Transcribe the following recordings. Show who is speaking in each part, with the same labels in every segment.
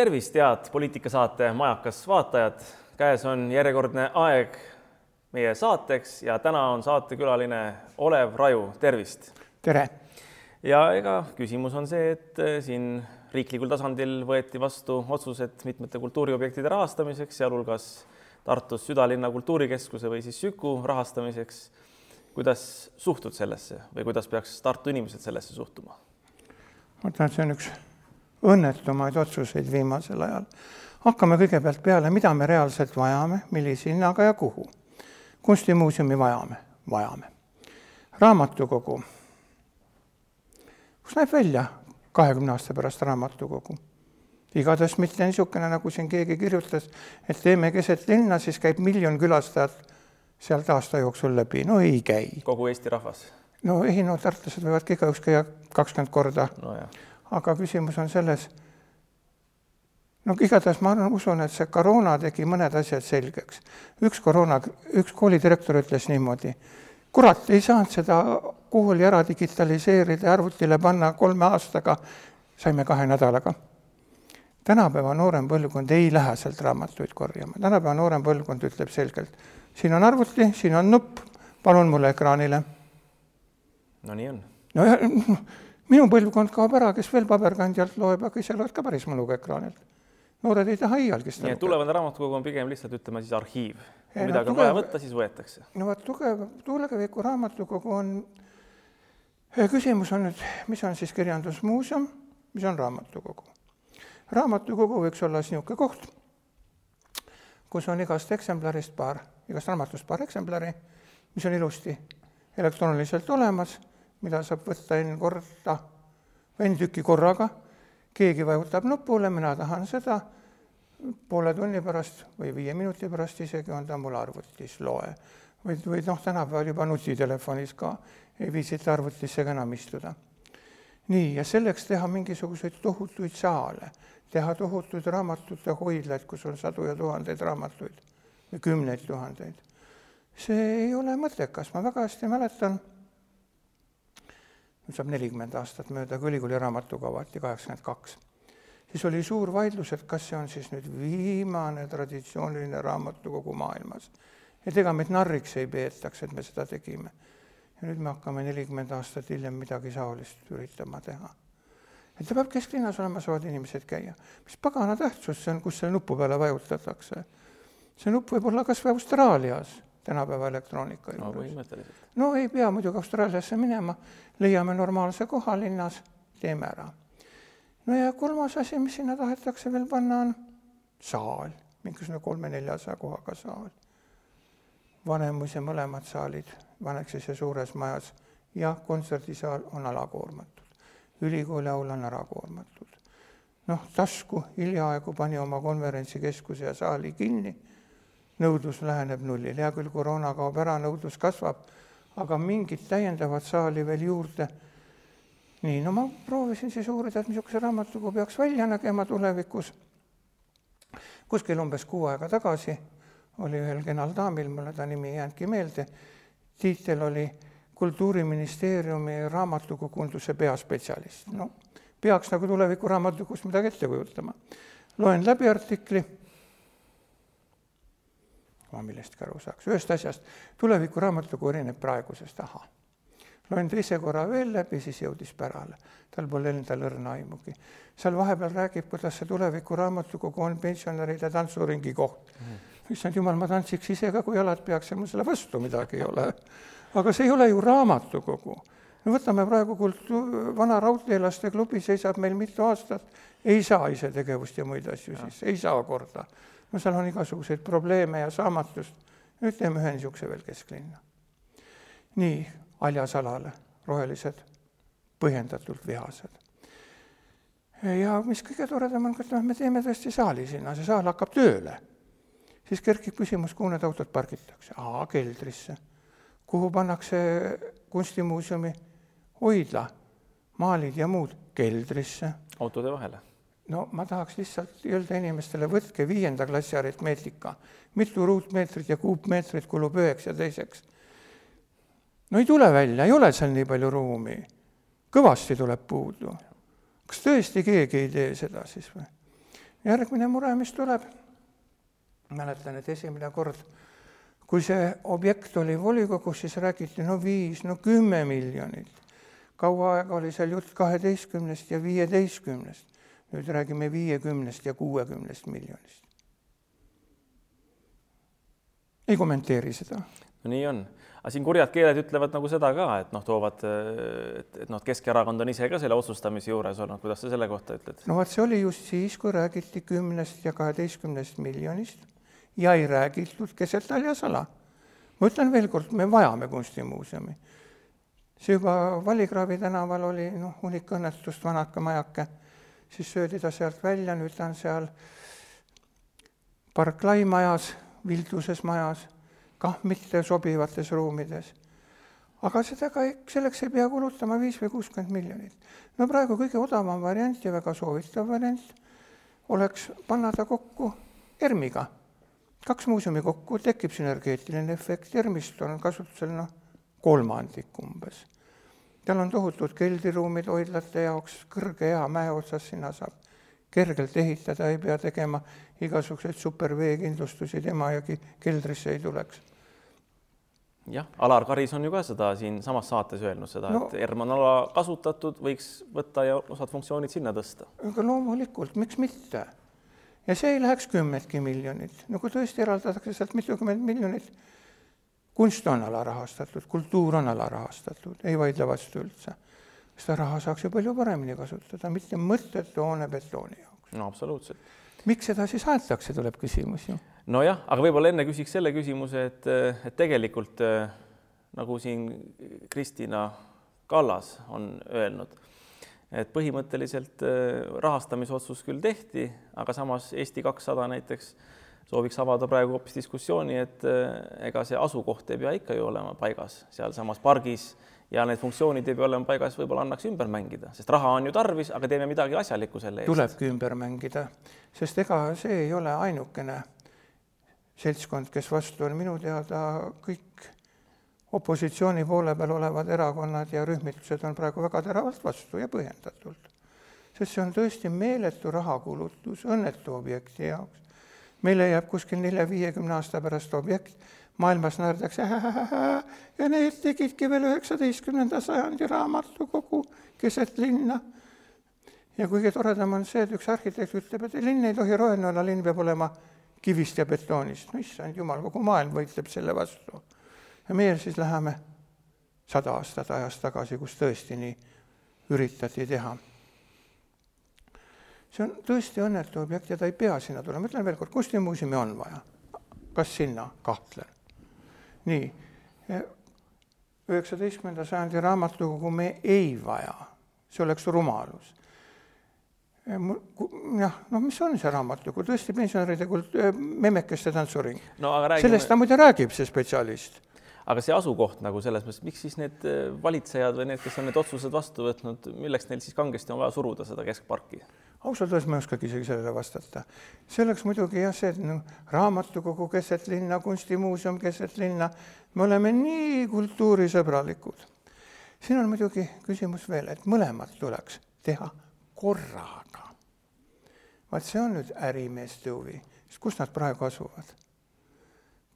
Speaker 1: tervist, head poliitikasaate Majakas vaatajad. käes on järjekordne aeg meie saateks ja täna on saatekülaline Olev Raju, tervist.
Speaker 2: tere.
Speaker 1: ja ega küsimus on see, et eh, siin riiklikul tasandil võeti vastu otsused mitmete kultuuriobjektide rahastamiseks, sealhulgas Tartus südalinna kultuurikeskuse või siis Süku rahastamiseks. kuidas suhtud sellesse või kuidas peaks Tartu inimesed sellesse suhtuma?
Speaker 2: ma arvan, et see on üks õnnetumaid otsuseid viimasel ajal. hakkame kõigepealt peale, mida me reaalselt vajame, millise hinnaga ja kuhu. kunstimuuseumi vajame, vajame. raamatukogu. kus näeb välja kahekümne aasta pärast raamatukogu? igatahes mitte niisugune, nagu siin keegi kirjutas, et teeme keset linna, siis käib miljon külastajat sealt aasta jooksul läbi, no ei käi.
Speaker 1: kogu Eesti rahvas?
Speaker 2: no ei, no tartlased võivad ka igaüks käia kakskümmend korda
Speaker 1: no
Speaker 2: aga küsimus on selles, no igatahes ma arvan, usun, et see koroona tegi mõned asjad selgeks. üks koroona, üks koolidirektor ütles niimoodi, kurat, ei saanud seda kooli ära digitaliseerida ja arvutile panna kolme aastaga, saime kahe nädalaga. tänapäeva noorem põlvkond ei lähe sealt raamatuid korjama, tänapäeva noorem põlvkond ütleb selgelt, siin on arvuti, siin on nupp, palun mulle ekraanile.
Speaker 1: no nii on.
Speaker 2: nojah, minu põlvkond kaob ära, kes veel paberkandjalt loeb, aga ise loed ka päris mõnuga ekraanilt. noored ei taha iialgi seda
Speaker 1: nii et tulevane raamatukogu on pigem lihtsalt ütleme siis arhiiv. midagi on vaja võtta, siis võetakse.
Speaker 2: no vot, tugev, tuleviku raamatukogu on, küsimus on nüüd, mis on siis kirjandusmuuseum, mis on raamatukogu. raamatukogu võiks olla niisugune koht, kus on igast eksemplarist paar, igast raamatust paar eksemplari, mis on ilusti elektrooniliselt olemas mida saab võtta N korda, N tükki korraga, keegi vajutab nupule, mina tahan seda, poole tunni pärast või viie minuti pärast isegi on ta mul arvutis, loe. või, või noh, tänapäeval juba nutitelefonis ka, ei viitsita arvutisse ka enam istuda. nii, ja selleks teha mingisuguseid tohutuid saale, teha tohutuid raamatute hoidlaid, kus on sadu ja tuhandeid raamatuid või kümneid tuhandeid. see ei ole mõttekas, ma väga hästi mäletan nüüd saab nelikümmend aastat mööda, kui ülikooli raamatukogu avati kaheksakümmend kaks. siis oli suur vaidlus, et kas see on siis nüüd viimane traditsiooniline raamatukogu maailmas. et ega meid narriks ei peetaks, et me seda tegime. ja nüüd me hakkame nelikümmend aastat hiljem midagi taolist üritama teha. et ta peab kesklinnas olema, saavad inimesed käia. mis pagana tähtsus see on, kus selle nupu peale vajutatakse? see nupp võib olla kas või Austraalias tänapäeva elektroonika juures.
Speaker 1: no
Speaker 2: no ei pea muidugi Austraaliasse minema, leiame normaalse koha linnas, teeme ära. no ja kolmas asi, mis sinna tahetakse veel panna, on saal, mingisugune kolme-neljasaja kohaga saal. Vanemus ja mõlemad saalid Vaneksis ja suures majas ja kontserdisaal on alakoormatud. ülikooli aula on ära koormatud. noh, tasku hiljaaegu pani oma konverentsikeskuse ja saali kinni nõudlus läheneb nullile, hea küll, koroona kaob ära, nõudlus kasvab, aga mingit täiendavat saali veel juurde. nii, no ma proovisin siis uurida, et missuguse raamatukogu peaks välja nägema tulevikus. kuskil umbes kuu aega tagasi oli ühel kenal daamil, mulle ta nimi ei jäänudki meelde, tiitel oli Kultuuriministeeriumi raamatukogunduse peaspetsialist. no peaks nagu tuleviku raamatukogust midagi ette kujutama. loen läbi artikli ma millestki aru saaks. ühest asjast, tulevikuraamatukogu erineb praegusest, ahah. loen teise korra veel läbi, siis jõudis pärale. tal pole endal õrna aimugi. seal vahepeal räägib, kuidas see tulevikuraamatukogu on pensionäride tantsuringi koht mm.. issand jumal, ma tantsiks ise ka, kui jalad peaks ja mul selle vastu midagi ei ole. aga see ei ole ju raamatukogu. no võtame praegu kultu-, Vana Raudteelaste klubi seisab meil mitu aastat, ei saa isetegevust ja muid asju ja. siis, ei saa korda no seal on igasuguseid probleeme ja saamatust, nüüd teeme ühe niisuguse veel kesklinna. nii, haljasalale, rohelised, põhjendatult vihased. ja mis kõige toredam on, et noh, me teeme tõesti saali sinna, see saal hakkab tööle. siis kerkib küsimus, kuhu need autod pargitakse, aa, keldrisse. kuhu pannakse kunstimuuseumi hoidla, maalid ja muud, keldrisse.
Speaker 1: autode vahele
Speaker 2: no ma tahaks lihtsalt öelda inimestele, võtke viienda klassi aritmeetika, mitu ruutmeetrit ja kuupmeetrit kulub üheks ja teiseks. no ei tule välja, ei ole seal nii palju ruumi. kõvasti tuleb puudu. kas tõesti keegi ei tee seda siis või? järgmine mure, mis tuleb, mäletan, et esimene kord, kui see objekt oli volikogus, siis räägiti no viis, no kümme miljonit. kaua aega oli seal jutt kaheteistkümnest ja viieteistkümnest. Nüüd räägime viiekümnest ja kuuekümnest miljonist. ei kommenteeri seda.
Speaker 1: no nii on aga siin kurjad keeled ütlevad nagu seda ka, et noh, toovad, et, et noh, Keskerakond on ise ka selle otsustamise juures olnud, kuidas sa selle kohta ütled?
Speaker 2: no vot, see oli just siis, kui räägiti kümnest ja kaheteistkümnest miljonist ja ei räägitud keset haljasala. ma ütlen veel kord, me vajame kunstimuuseumi. see juba Vallikraavi tänaval oli noh, hunnik õnnetust, vanaka majake, siis söödi ta sealt välja, nüüd ta on seal Barclay majas, Vilduses majas kah mitte sobivates ruumides. aga seda ka, selleks ei pea kulutama viis või kuuskümmend miljonit. no praegu kõige odavam variant ja väga soovitav variant oleks panna ta kokku ERM-iga. kaks muuseumi kokku, tekib sünergeetiline efekt, ERM-ist on kasutusel noh, kolmandik umbes. Tal on tohutud keldriruumid hoidlate jaoks, kõrge hea mäe otsas, sinna saab kergelt ehitada, ei pea tegema igasuguseid superveekindlustusi, tema ja keldrisse ei tuleks
Speaker 1: jah, Alar Karis on ju ka seda siinsamas saates öelnud seda no,, et ERM on ala kasutatud, võiks võtta ja osad funktsioonid sinna tõsta.
Speaker 2: aga loomulikult, miks mitte? ja see ei läheks kümmetki miljonit, no kui tõesti eraldatakse sealt mitukümmend miljonit, kunst on alarahastatud, kultuur on alarahastatud, ei vaidle vastu üldse. seda raha saaks ju palju paremini kasutada, mitte mõttetu hoone betooni jaoks.
Speaker 1: no absoluutselt.
Speaker 2: miks seda siis aetakse, tuleb küsimus ju
Speaker 1: nojah, aga võib-olla enne küsiks selle küsimuse, et, et tegelikult nagu siin Kristina Kallas on öelnud, et põhimõtteliselt rahastamisotsus küll tehti, aga samas Eesti kakssada näiteks sooviks avada praegu hoopis diskussiooni, et ega see asukoht ei pea ikka ju olema paigas sealsamas pargis ja need funktsioonid ei pea olema paigas, võib-olla annaks ümber mängida, sest raha on ju tarvis, aga teeme midagi asjalikku selle
Speaker 2: eest. tulebki ümber mängida, sest ega see ei ole ainukene seltskond, kes vastu on, minu teada kõik opositsiooni poole peal olevad erakonnad ja rühmitused on praegu väga teravalt vastu ja põhjendatult. sest see on tõesti meeletu rahakulutus õnnetu objekti jaoks. Meile jääb kuskil nelja-viiekümne aasta pärast objekt, maailmas naerdakse ja need tegidki veel üheksateistkümnenda sajandi raamatukogu keset linna. ja kõige toredam on see, et üks arhitekt ütleb, et linn ei tohi roheline olla, linn peab olema kivist ja betoonist, no issand jumal, kogu maailm võitleb selle vastu. ja meie siis läheme sada aastat ajas tagasi, kus tõesti nii üritati teha. See on tõesti õnnetu objekt ja ta ei pea sinna tulema, ütlen veel kord, kunstimuuseumi on vaja. kas sinna, kahtlen. nii, üheksateistkümnenda sajandi raamatukogu me ei vaja, see oleks rumalus jah, noh, mis on see raamatukogu, tõesti pensionäride kult-, memmekeste tantsuring no,. Räägime... sellest ta muide räägib, see spetsialist.
Speaker 1: aga see asukoht nagu selles mõttes, miks siis need valitsejad või need, kes on need otsused vastu võtnud, milleks neil siis kangesti on vaja suruda seda keskparki?
Speaker 2: Ausalt öeldes ma ei oskagi isegi sellele vastata. see oleks muidugi jah, see, noh, raamatukogu keset linna, kunstimuuseum keset linna, me oleme nii kultuurisõbralikud. siin on muidugi küsimus veel, et mõlemat tuleks teha korraga. vaat see on nüüd ärimeeste huvi, sest kus nad praegu asuvad?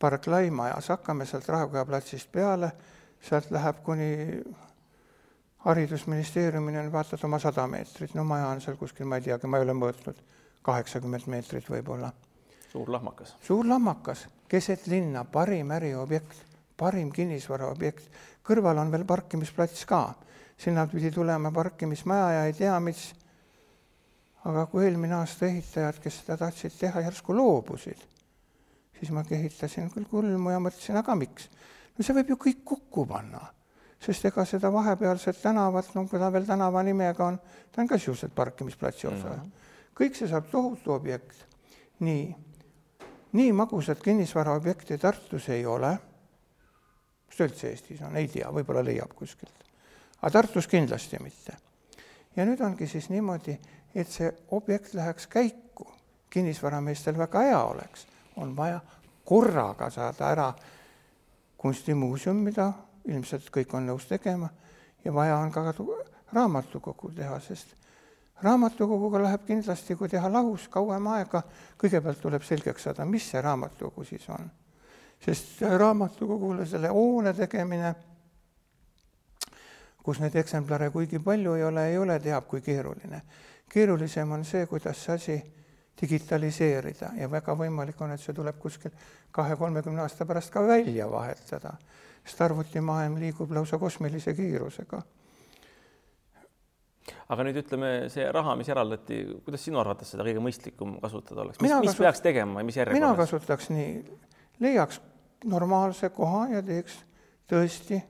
Speaker 2: Barclay majas, hakkame sealt Rahukoja platsist peale, sealt läheb kuni haridusministeeriumini on vaatad oma sada meetrit, no maja on seal kuskil, ma ei teagi, ma ei ole mõõtnud, kaheksakümmend meetrit võib-olla.
Speaker 1: suur lahmakas.
Speaker 2: suur lahmakas, keset linna, parim äriobjekt, parim kinnisvaraobjekt, kõrval on veel parkimisplats ka, sinna pidi tulema parkimismaja ja ei tea, mis. Aga kui eelmine aasta ehitajad, kes seda tahtsid teha, järsku loobusid, siis ma kehitasin küll kulmu ja mõtlesin, aga miks? no see võib ju kõik kokku panna, sest ega seda vahepealset tänavat, no kui ta veel tänava nimega on, ta on ka sisuliselt parkimisplatsi osa mm. -hmm. kõik see saab tohutu objekt. nii, nii magusat kinnisvaraobjekti Tartus ei ole, kas ta üldse Eestis on, ei tea, võib-olla leiab kuskilt. aga Tartus kindlasti mitte. ja nüüd ongi siis niimoodi, et see objekt läheks käiku, kinnisvarameestel väga hea oleks, on vaja korraga saada ära kunstimuuseum, mida ilmselt kõik on nõus tegema, ja vaja on ka raamatukogu teha, sest raamatukoguga läheb kindlasti, kui teha lahus kauem aega, kõigepealt tuleb selgeks saada, mis see raamatukogu siis on. sest raamatukogule selle hoone tegemine, kus neid eksemplare kuigi palju ei ole, ei ole teab kui keeruline. keerulisem on see, kuidas see asi digitaliseerida ja väga võimalik on, et see tuleb kuskil kahe-kolmekümne aasta pärast ka välja vahetada, sest arvutimaailm liigub lausa kosmilise kiirusega
Speaker 1: aga nüüd ütleme, see raha, mis eraldati, kuidas sinu arvates seda kõige mõistlikum kasutada oleks, mis, mis kasut... peaks tegema ja mis järjekorras?
Speaker 2: mina kasutaks nii, leiaks normaalse koha ja teeks tõesti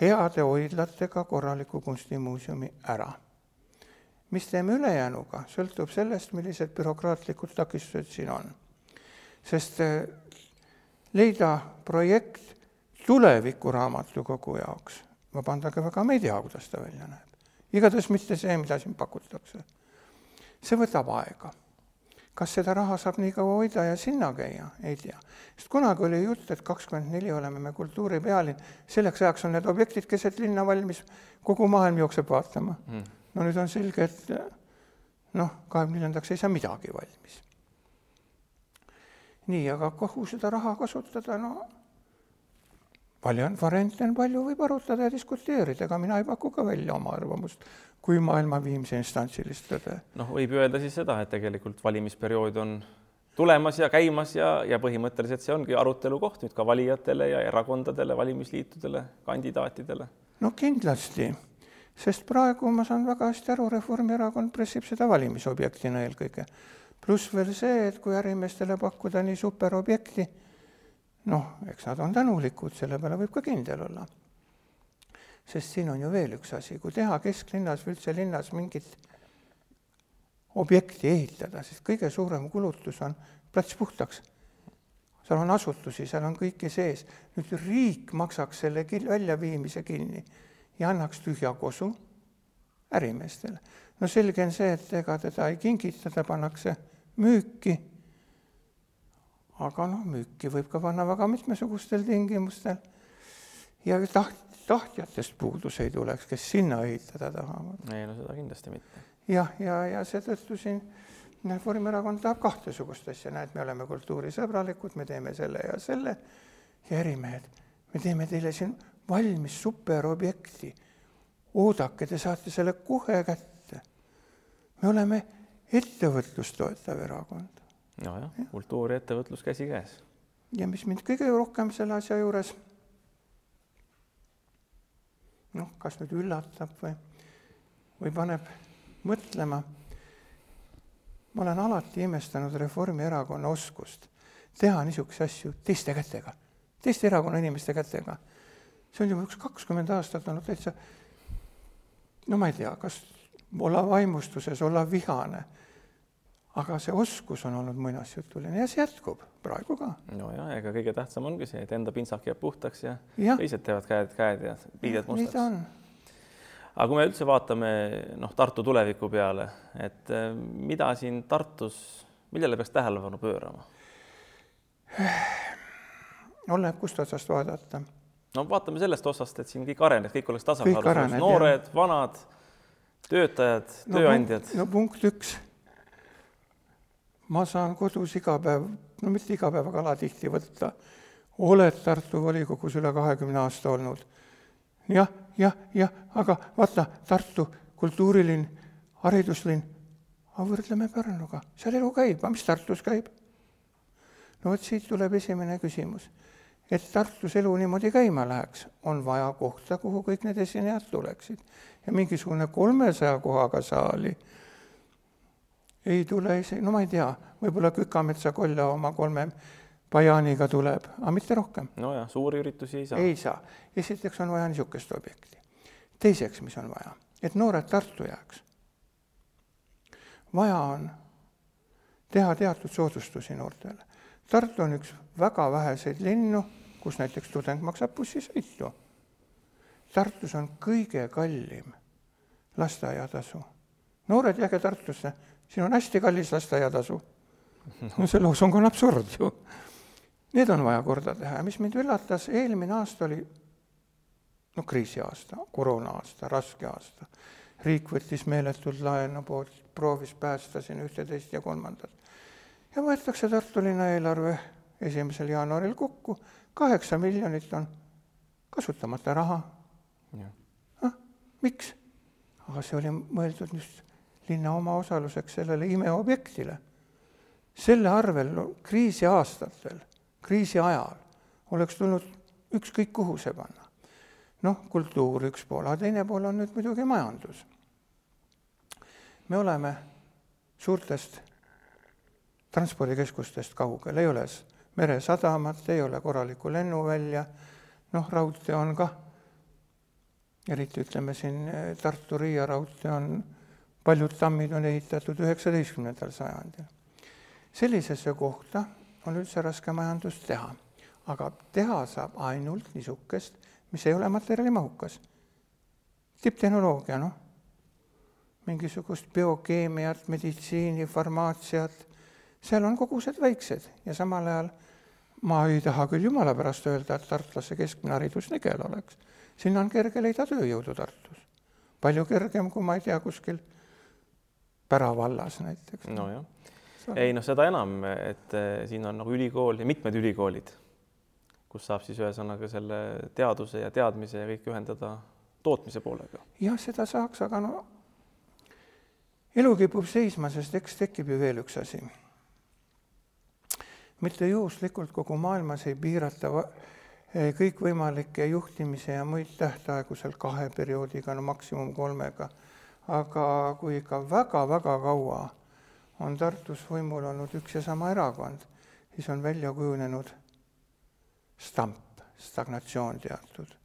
Speaker 2: heade hoidlatega korraliku kunstimuuseumi ära. mis teeme ülejäänuga, sõltub sellest, millised bürokraatlikud takistused siin on. sest eh, leida projekt tulevikuraamatukogu jaoks, vabandage väga, me ei tea, kuidas ta välja näeb igatahes mitte see, mida siin pakutakse. see võtab aega. kas seda raha saab nii kaua hoida ja sinna käia, ei tea. sest kunagi oli jutt, et kakskümmend neli oleme me kultuuripealinn, selleks ajaks on need objektid keset linna valmis, kogu maailm jookseb vaatama mm.. no nüüd on selge, et noh, kahekümne neljandaks ei saa midagi valmis. nii, aga kuhu seda raha kasutada, no palju on variante, on palju, võib arutada ja diskuteerida, ega mina ei paku ka välja oma arvamust kui maailma viimse instantsilist tõde.
Speaker 1: noh, võib ju öelda siis seda, et tegelikult valimisperiood on tulemas ja käimas ja, ja põhimõtteliselt see ongi arutelu koht nüüd ka valijatele ja erakondadele, valimisliitudele, kandidaatidele.
Speaker 2: no kindlasti, sest praegu ma saan väga hästi aru, Reformierakond pressib seda valimisobjektina eelkõige. pluss veel see, et kui ärimeestele pakkuda nii superobjekti noh, eks nad on tänulikud, selle peale võib ka kindel olla. sest siin on ju veel üks asi, kui teha kesklinnas või üldse linnas mingit objekti ehitada, sest kõige suurem kulutus on plats puhtaks. seal on asutusi, seal on kõike sees, nüüd riik maksaks selle kin-, väljaviimise kinni ja annaks tühja kosu ärimeestele. no selge on see, et ega teda ei kingita, ta pannakse müüki aga noh, müüki võib ka panna väga mitmesugustel tingimustel. ja taht-, tahtjatest puudus ei tuleks, kes sinna ehitada tahavad.
Speaker 1: ei no seda kindlasti mitte.
Speaker 2: jah, ja, ja, ja seetõttu siin Reformierakond tahab kahtesugust asja, näed, me oleme kultuurisõbralikud, me teeme selle ja selle ja ärimehed, me teeme teile siin valmis superobjekti. oodake, te saate selle kohe kätte. me oleme ettevõtlust toetav erakond
Speaker 1: nojah, kultuur ja ettevõtlus käsikäes.
Speaker 2: ja mis mind kõige rohkem selle asja juures noh, kas nüüd üllatab või, või paneb mõtlema, ma olen alati imestanud Reformierakonna oskust teha niisuguseid asju teiste kätega, teiste erakonna inimeste kätega. see on juba üks kakskümmend aastat olnud täitsa no ma ei tea, kas olla vaimustuses, olla vihane aga see oskus on olnud muinasjutuline ja see jätkub praegu ka.
Speaker 1: nojah, ega kõige tähtsam ongi see, et enda pintsak jääb puhtaks ja, ja. teised teevad käed, käed ja pliided mustaks. aga kui me üldse vaatame noh, Tartu tuleviku peale, et eh, mida siin Tartus, millele peaks tähelepanu pöörama?
Speaker 2: oleneb, kust otsast vaadata.
Speaker 1: no vaatame sellest osast, et siin kõik areneks, kõik oleks tasakaalus, noored, vanad, töötajad no,, tööandjad.
Speaker 2: no punkt üks ma saan kodus iga päev, no mitte iga päev, aga alatihti võtta, oled Tartu volikogus üle kahekümne aasta olnud ja,. jah, jah, jah, aga vaata, Tartu kultuurilinn, hariduslinn, aga võrdleme Pärnuga, seal elu käib, aga mis Tartus käib? no vot siit tuleb esimene küsimus. et Tartus elu niimoodi käima läheks, on vaja kohta, kuhu kõik need esinejad tuleksid. ja mingisugune kolmesaja kohaga saali ei tule isegi, no ma ei tea, võib-olla Kükametsa kolla oma kolme Bajaniga tuleb, aga mitte rohkem.
Speaker 1: nojah, suuri üritusi ei saa.
Speaker 2: ei saa. esiteks on vaja niisugust objekti. teiseks, mis on vaja, et noored Tartu jääks. vaja on teha teatud soodustusi noortele. Tartu on üks väga väheseid linnu, kus näiteks tudeng maksab bussisõitu. Tartus on kõige kallim lasteaiatasu. noored, jääge Tartusse siin on hästi kallis lasteaiatasu. no see loosung on absurd ju. Need on vaja korda teha ja mis mind üllatas, eelmine aasta oli noh, kriisiaasta, koroona aasta, raske aasta. riik võttis meeletult laenu, poolt, proovis päästa siin ühte, teist ja kolmandat. ja võetakse Tartu linna eelarve esimesel jaanuaril kokku, kaheksa miljonit on kasutamata raha. ah, miks? aga see oli mõeldud just linna omaosaluseks sellele imeobjektile. selle arvel no, kriisi aastatel, kriisi ajal oleks tulnud ükskõik kuhu see panna. noh, kultuur üks pool, aga teine pool on nüüd muidugi majandus. me oleme suurtest transpordikeskustest kaugel, ei ole meresadamat, ei ole korralikku lennuvälja, noh, raudtee on kah, eriti ütleme siin eh, Tartu-Riia raudtee on, paljud tammid on ehitatud üheksateistkümnendal sajandil. sellisesse kohta on üldse raske majandust teha, aga teha saab ainult niisugust, mis ei ole materjalimahukas. tipptehnoloogia, noh, mingisugust biokeemiat, meditsiini, farmaatsiat, seal on kogused väiksed ja samal ajal ma ei taha küll jumala pärast öelda, et tartlase keskmine haridus nigel oleks. sinna on kerge leida tööjõudu Tartus. palju kergem, kui ma ei tea, kuskil Pära vallas näiteks.
Speaker 1: nojah, ei noh, seda enam, et eh, siin on nagu ülikool ja mitmed ülikoolid, kus saab siis ühesõnaga selle teaduse ja teadmise ja kõik ühendada tootmise poolega.
Speaker 2: jah, seda saaks, aga no elu kipub seisma, sest eks tekib ju veel üks asi mitte juhuslikult kogu maailmas ei piirata eh, kõikvõimalikke juhtimise ja muid tähtaegu seal kahe perioodiga, no maksimum kolmega. Aga kui ikka väga-väga kaua on Tartus võimul olnud üks ja sama erakond, siis on välja kujunenud stamp, stagnatsioon teatud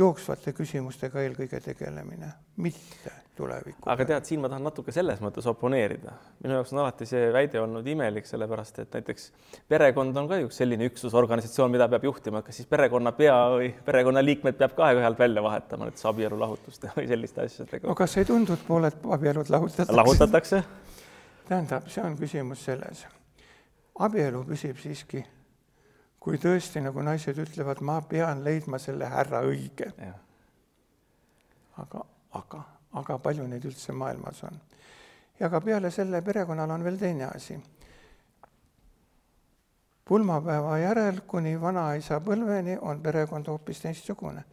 Speaker 2: jooksvate küsimustega eelkõige tegelemine, mitte tuleviku.
Speaker 1: aga tead, siin ma tahan natuke selles mõttes oponeerida. minu jaoks on alati see väide olnud imelik, sellepärast et näiteks perekond on ka ju selline üksus, organisatsioon, mida peab juhtima, kas siis perekonnapea või perekonnaliikmed peab ka aeg-ajalt välja vahetama, näiteks abielulahutuste või selliste asjadega.
Speaker 2: no kas ei tundu, et pooled abielud lahutatakse?
Speaker 1: lahutatakse
Speaker 2: tähendab, see on küsimus selles, abielu püsib siiski kui tõesti, nagu naised ütlevad, ma pean leidma selle härra õige. aga, aga, aga palju neid üldse maailmas on? ja ka peale selle perekonnal on veel teine asi. pulmapäeva järel kuni vanaisa põlveni on perekond hoopis teistsugune.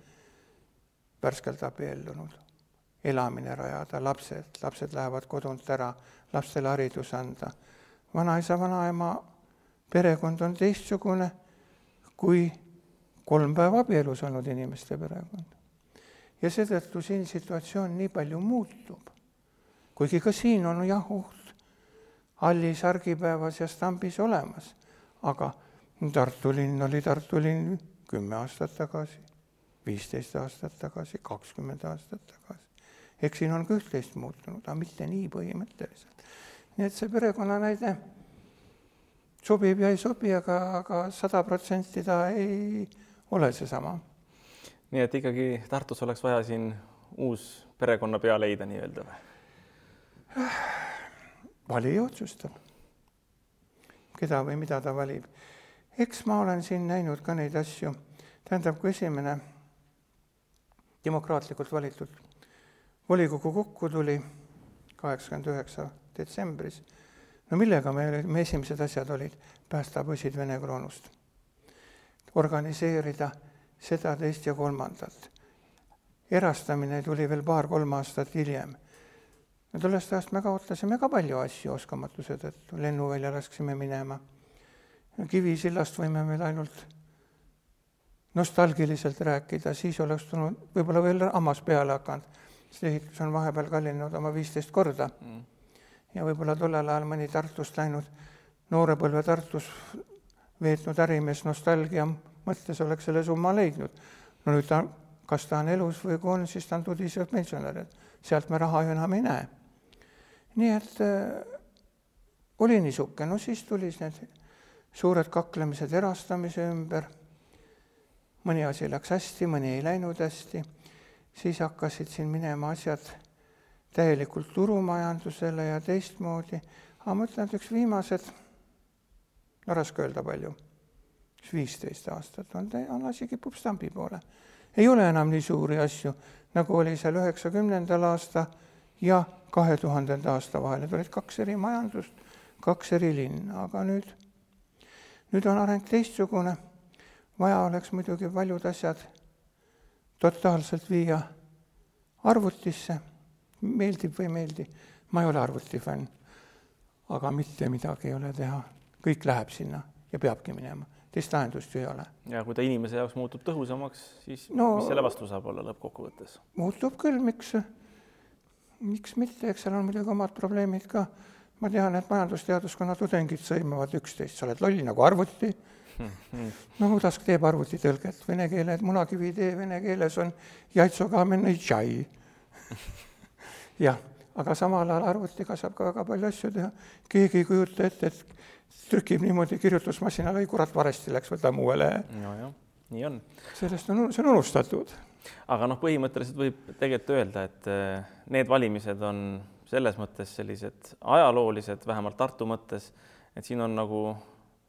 Speaker 2: värskelt abiellunud, elamine rajada, lapsed, lapsed lähevad kodunt ära, lastele haridus anda. vanaisa, vanaema perekond on teistsugune kui kolm päeva abielus olnud inimeste perekond. ja seetõttu siin situatsioon nii palju muutub. kuigi ka siin on jah oht hallis argipäevas ja stambis olemas, aga Tartu linn oli Tartu linn kümme aastat tagasi, viisteist aastat tagasi, kakskümmend aastat tagasi. eks siin on ka üht-teist muutunud, aga mitte nii põhimõtteliselt. nii et see perekonnanäide sobib ja ei sobi, aga, aga sada protsenti ta ei ole seesama.
Speaker 1: nii et ikkagi Tartus oleks vaja siin uus perekonnapea leida nii-öelda või?
Speaker 2: valija otsustab, keda või mida ta valib. eks ma olen siin näinud ka neid asju, tähendab, kui esimene demokraatlikult valitud volikogu kokku tuli kaheksakümmend üheksa detsembris no millega me, me esimesed asjad olid, päästa poisid Vene kroonust. organiseerida seda, teist ja kolmandat. erastamine tuli veel paar-kolm aastat hiljem. no tollest ajast me kaotasime ka palju asju oskamatuse tõttu, lennuvälja lasksime minema. Kivisillast võime veel ainult nostalgiliselt rääkida, siis oleks tulnud võib-olla veel hammas peale hakanud, sest ehitus on vahepeal kallinenud oma viisteist korda mm ja võib-olla tollel ajal mõni Tartust läinud, noorepõlve Tartus veetnud ärimees nostalgia mõttes oleks selle summa leidnud. no nüüd ta, kas ta on elus või kui on, siis ta on tudisev pensionär, et sealt me raha ju enam ei näe. nii et äh, oli niisugune, no siis tuli need suured kaklemised erastamise ümber, mõni asi läks hästi, mõni ei läinud hästi, siis hakkasid siin minema asjad täielikult turumajandusele ja teistmoodi, aga ma ütlen, et üks viimased, no raske öelda palju, üks viisteist aastat on, on asi kipub stambi poole. ei ole enam nii suuri asju, nagu oli seal üheksakümnendal aasta ja kahe tuhandenda aasta vahel, need olid kaks eri majandust, kaks eri linna, aga nüüd, nüüd on areng teistsugune. vaja oleks muidugi paljud asjad totaalselt viia arvutisse, meeldib või ei meeldi, ma ei ole arvutifänn, aga mitte midagi ei ole teha, kõik läheb sinna ja peabki minema, teist lahendust ju ei ole.
Speaker 1: ja kui ta inimese jaoks muutub tõhusamaks, siis no, mis selle vastu saab olla lõppkokkuvõttes?
Speaker 2: muutub küll, miks, miks mitte, eks seal on muidugi omad probleemid ka. ma tean, et majandusteaduskonna tudengid sõimavad üksteist, sa oled loll nagu arvuti no kuidas teeb arvutitõlget, vene keele, munakivi tee vene keeles on jaitsokaamenõitšai. jah, aga samal ajal arvutiga saab ka väga palju asju teha. keegi ei kujuta ette, et trükib niimoodi kirjutusmasinale, ei kurat, varsti läks, võtame uue lehe.
Speaker 1: nojah, nii on.
Speaker 2: sellest on, see on unustatud.
Speaker 1: aga noh, põhimõtteliselt võib tegelikult öelda, et eh, need valimised on selles mõttes sellised ajaloolised, vähemalt Tartu mõttes, et siin on nagu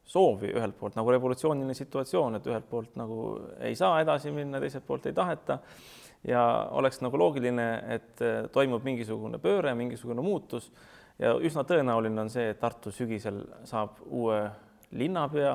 Speaker 1: soovi ühelt poolt nagu revolutsiooniline situatsioon, et ühelt poolt nagu ei saa edasi minna, teiselt poolt ei taheta ja oleks nagu loogiline, et eh, toimub mingisugune pööre, mingisugune muutus ja üsna tõenäoline on see, et Tartu sügisel saab uue linnapea.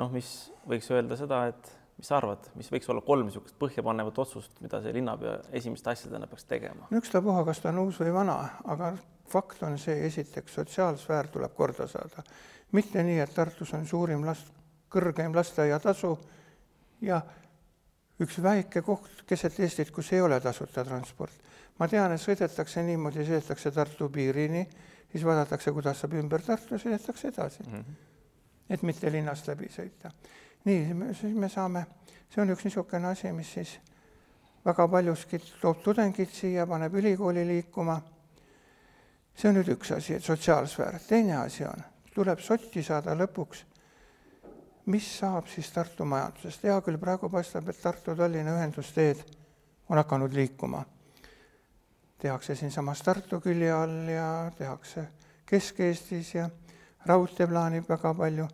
Speaker 1: noh, mis võiks öelda seda, et mis sa arvad, mis võiks olla kolm niisugust põhjapanevat otsust, mida see linnapea esimeste asjadena peaks tegema?
Speaker 2: ükstapuha, kas ta on uus või vana, aga fakt on see, esiteks sotsiaalsfäär tuleb korda saada mitte nii, et Tartus on suurim last, kõrgeim lasteaiatasu ja üks väike koht keset Eestit, kus ei ole tasuta transport. ma tean, et sõidetakse niimoodi, sõidetakse Tartu piirini, siis vaadatakse, kuidas saab ümber Tartu sõidetakse edasi mm. -hmm. et mitte linnast läbi sõita. nii, siis me saame, see on üks niisugune asi, mis siis väga paljuski toob tudengid siia, paneb ülikooli liikuma. see on nüüd üks asi, et sotsiaalsfäär, teine asi on tuleb sotti saada lõpuks, mis saab siis Tartu majandusest, hea küll, praegu paistab, et Tartu-Tallinna ühendusteed on hakanud liikuma. tehakse siinsamas Tartu külje all ja tehakse Kesk-Eestis ja raudtee plaanib väga palju.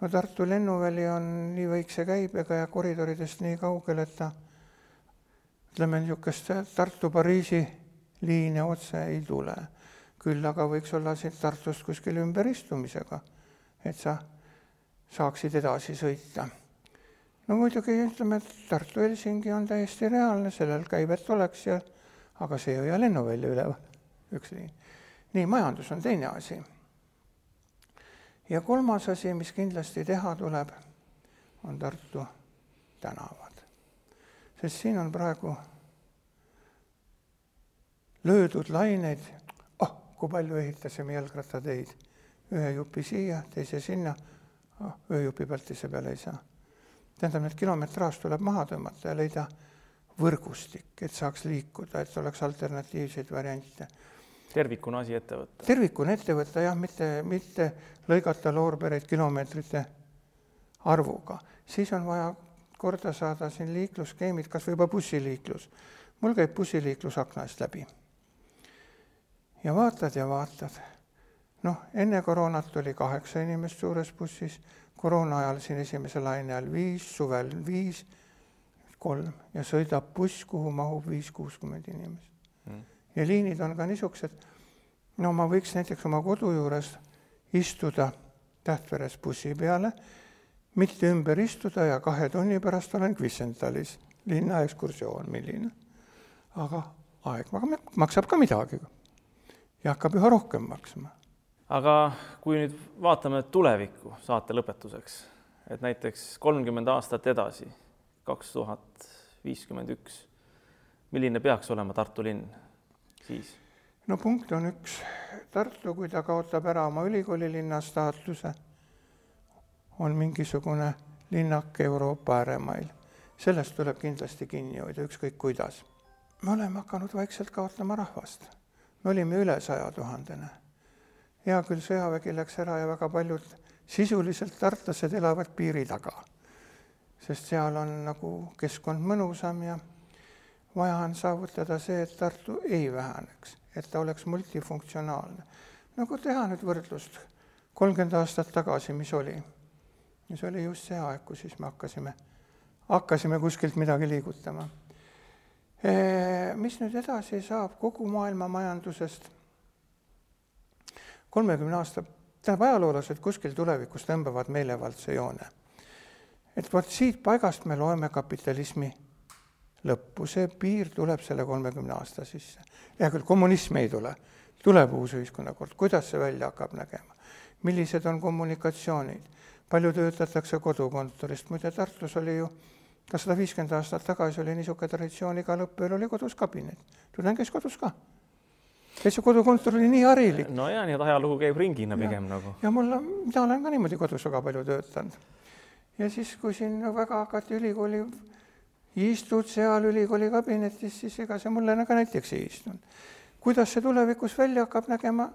Speaker 2: no Tartu lennuväli on nii väikse käibega ja koridoridest nii kaugel, et ta ütleme, niisugust Tartu-Pariisi liine otse ei tule küll aga võiks olla siit Tartust kuskil ümberistumisega, et sa saaksid edasi sõita. no muidugi ütleme, et Tartu-Helsingi on täiesti reaalne, sellel käivet oleks ja aga see ei hoia lennuvälja üleval, üks liin. nii, majandus on teine asi. ja kolmas asi, mis kindlasti teha tuleb, on Tartu tänavad. sest siin on praegu löödud laineid kui palju ehitasime jalgrattateid, ühe jupi siia, teise sinna oh,, ühe jupi Paltise peale ei saa. tähendab, need kilometraaž tuleb maha tõmmata ja leida võrgustik, et saaks liikuda, et oleks alternatiivseid variante.
Speaker 1: tervikuna asi ette võtta.
Speaker 2: tervikuna ette võtta jah, mitte, mitte lõigata loorbereid kilomeetrite arvuga, siis on vaja korda saada siin liiklusskeemid, kas või juba bussiliiklus. mul käib bussiliiklus akna eest läbi ja vaatad ja vaatad. Noh, enne koroonat oli kaheksa inimest suures bussis, koroona ajal siin esimese laine ajal viis, suvel viis, kolm. Ja sõidab buss, kuhu mahub viis, kuuskümmend inimest. Mm.. ja liinid on ka niisugused, no ma võiks näiteks oma kodu juures istuda Tähtveres bussi peale, mitte ümber istuda ja kahe tunni pärast olen Kvisentalis, linna ekskursioon, milline. aga aeg maksab ka midagi. Ja hakkab üha rohkem maksma.
Speaker 1: Aga kui nüüd vaatame tulevikku saate lõpetuseks, et näiteks kolmkümmend aastat edasi, kaks tuhat viiskümmend üks, milline peaks olema Tartu linn siis?
Speaker 2: no punkt on üks, Tartu, kui ta kaotab ära oma ülikoolilinna staatuse, on mingisugune linnak Euroopa ääremail. sellest tuleb kindlasti kinni hoida, ükskõik kuidas. me oleme hakanud vaikselt kaotama rahvast me olime üle saja tuhandene. Hea küll, sõjavägi läks ära ja väga paljud sisuliselt tartlased elavad piiri taga, sest seal on nagu keskkond mõnusam ja vaja on saavutada see, et Tartu ei väheneks, et ta oleks multifunktsionaalne. nagu teha nüüd võrdlust kolmkümmend aastat tagasi, mis oli? ja see oli just see aeg, kus siis me hakkasime, hakkasime kuskilt midagi liigutama. mis nüüd edasi saab kogu maailma majandusest? Kolmekümne aasta, tähendab ajaloolased kuskil tulevikus tõmbavad meelevaldse joone. et vot siit paigast me loeme kapitalismi lõppu, see piir tuleb selle kolmekümne aasta sisse. hea küll, kommunism ei tule, tuleb uus ühiskonnakord, kuidas see välja hakkab nägema? millised on kommunikatsioonid, palju töötatakse kodukontorist, muide Tartus oli ju ka sada viiskümmend aastat tagasi oli niisugune traditsioon, igal õppejõul oli kodus kabinet. tudeng käis kodus ka et see kodukontor oli nii harilik.
Speaker 1: no ja, nii et ajalugu käib ringina pigem ja, nagu.
Speaker 2: ja mul, mina olen ka niimoodi kodus väga palju töötanud. ja siis, kui siin väga hakati ülikooli, istud seal ülikooli kabinetis, siis ega see mulle ka näiteks ei istunud. kuidas see tulevikus välja hakkab nägema?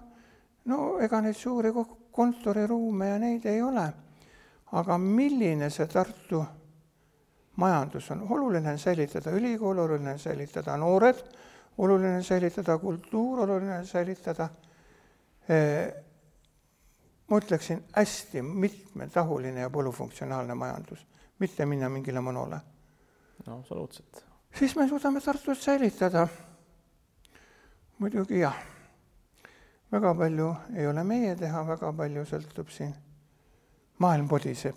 Speaker 2: no ega neid suuri kontoriruume ja neid ei ole. aga milline see Tartu majandus on, oluline on säilitada ülikool, oluline on säilitada noored oluline on säilitada kultuur, oluline on säilitada eh, ma ütleksin, hästi mitmetahuline ja polüfunktsionaalne majandus, mitte minna mingile monole.
Speaker 1: no absoluutselt.
Speaker 2: siis me suudame Tartut säilitada. muidugi jah, väga palju ei ole meie teha, väga palju sõltub siin, maailm podiseb.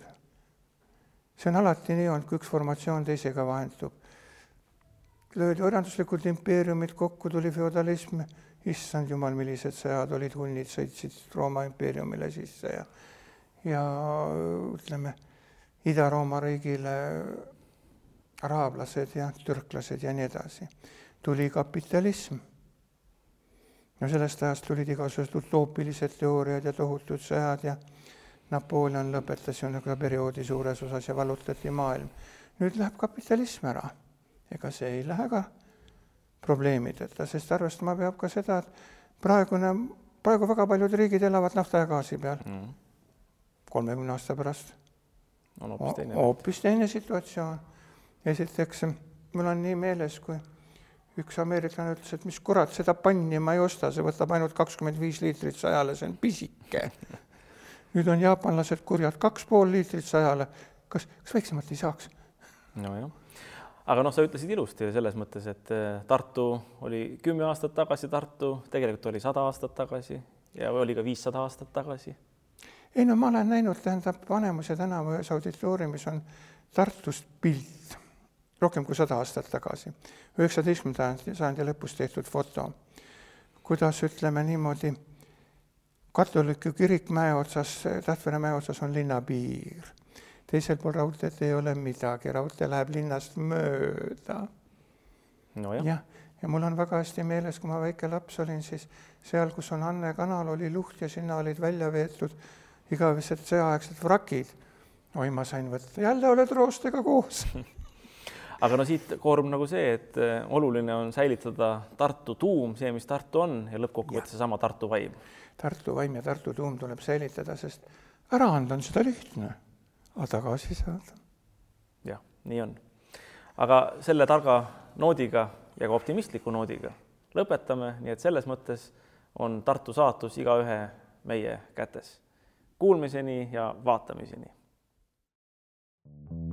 Speaker 2: see on alati nii olnud, kui üks formatsioon teisega vahendub löödi orjanduslikud impeeriumid kokku, tuli feodalism, issand jumal, millised sõjad olid, hunnid sõitsid Rooma impeeriumile sisse ja ja ütleme, Ida-Rooma riigile araablased ja türklased ja nii edasi. tuli kapitalism. no sellest ajast tulid igasugused utoopilised teooriad ja tohutud sõjad ja Napoleon lõpetas ju nagu perioodi suures osas ja vallutati maailm. nüüd läheb kapitalism ära ega see ei lähe ka probleemideta, sest arvestama peab ka seda, et praegune, praegu väga paljud riigid elavad nafta ja gaasi peal mm.. kolmekümne aasta pärast
Speaker 1: on hoopis teine.
Speaker 2: hoopis teine situatsioon. esiteks, mul on nii meeles, kui üks ameeriklane ütles, et mis kurat, seda panni ma ei osta, see võtab ainult kakskümmend viis liitrit sajale, see on pisike. nüüd on jaapanlased kurjad, kaks pool liitrit sajale. kas, kas väiksemat ei saaks?
Speaker 1: nojah aga noh, sa ütlesid ilusti selles mõttes, et äh, Tartu oli kümme aastat tagasi Tartu, tegelikult oli sada aastat tagasi ja oli ka viissada aastat tagasi.
Speaker 2: ei no ma olen näinud, tähendab, Vanemuise tänava ühes auditooriumis on Tartust pilt rohkem kui sada aastat tagasi, üheksateistkümnenda sajandi lõpus tehtud foto, kuidas ütleme niimoodi, katoliku kirik mäe otsas, Tähtvere mäe otsas on linnapiir teisel pool raudteed ei ole midagi, raudtee läheb linnast mööda.
Speaker 1: nojah.
Speaker 2: jah, ja mul on väga hästi meeles, kui ma väike laps olin, siis seal, kus on Anne kanal, oli luht ja sinna olid välja veetud igavesed sõjaaegsed vrakid. oi, ma sain võtta, jälle oled roostega koos
Speaker 1: aga no siit koorub nagu see, et äh, oluline on säilitada Tartu tuum, see, mis Tartu on ja lõppkokkuvõttes seesama Tartu vaim.
Speaker 2: Tartu vaim ja Tartu tuum tuleb säilitada, sest ära anda on seda lihtne aga tagasi saada.
Speaker 1: jah, nii on. aga selle targa noodiga ja ka optimistliku noodiga lõpetame, nii et selles mõttes on Tartu saatus igaühe meie kätes. Kuulmiseni ja vaatamiseni. thank you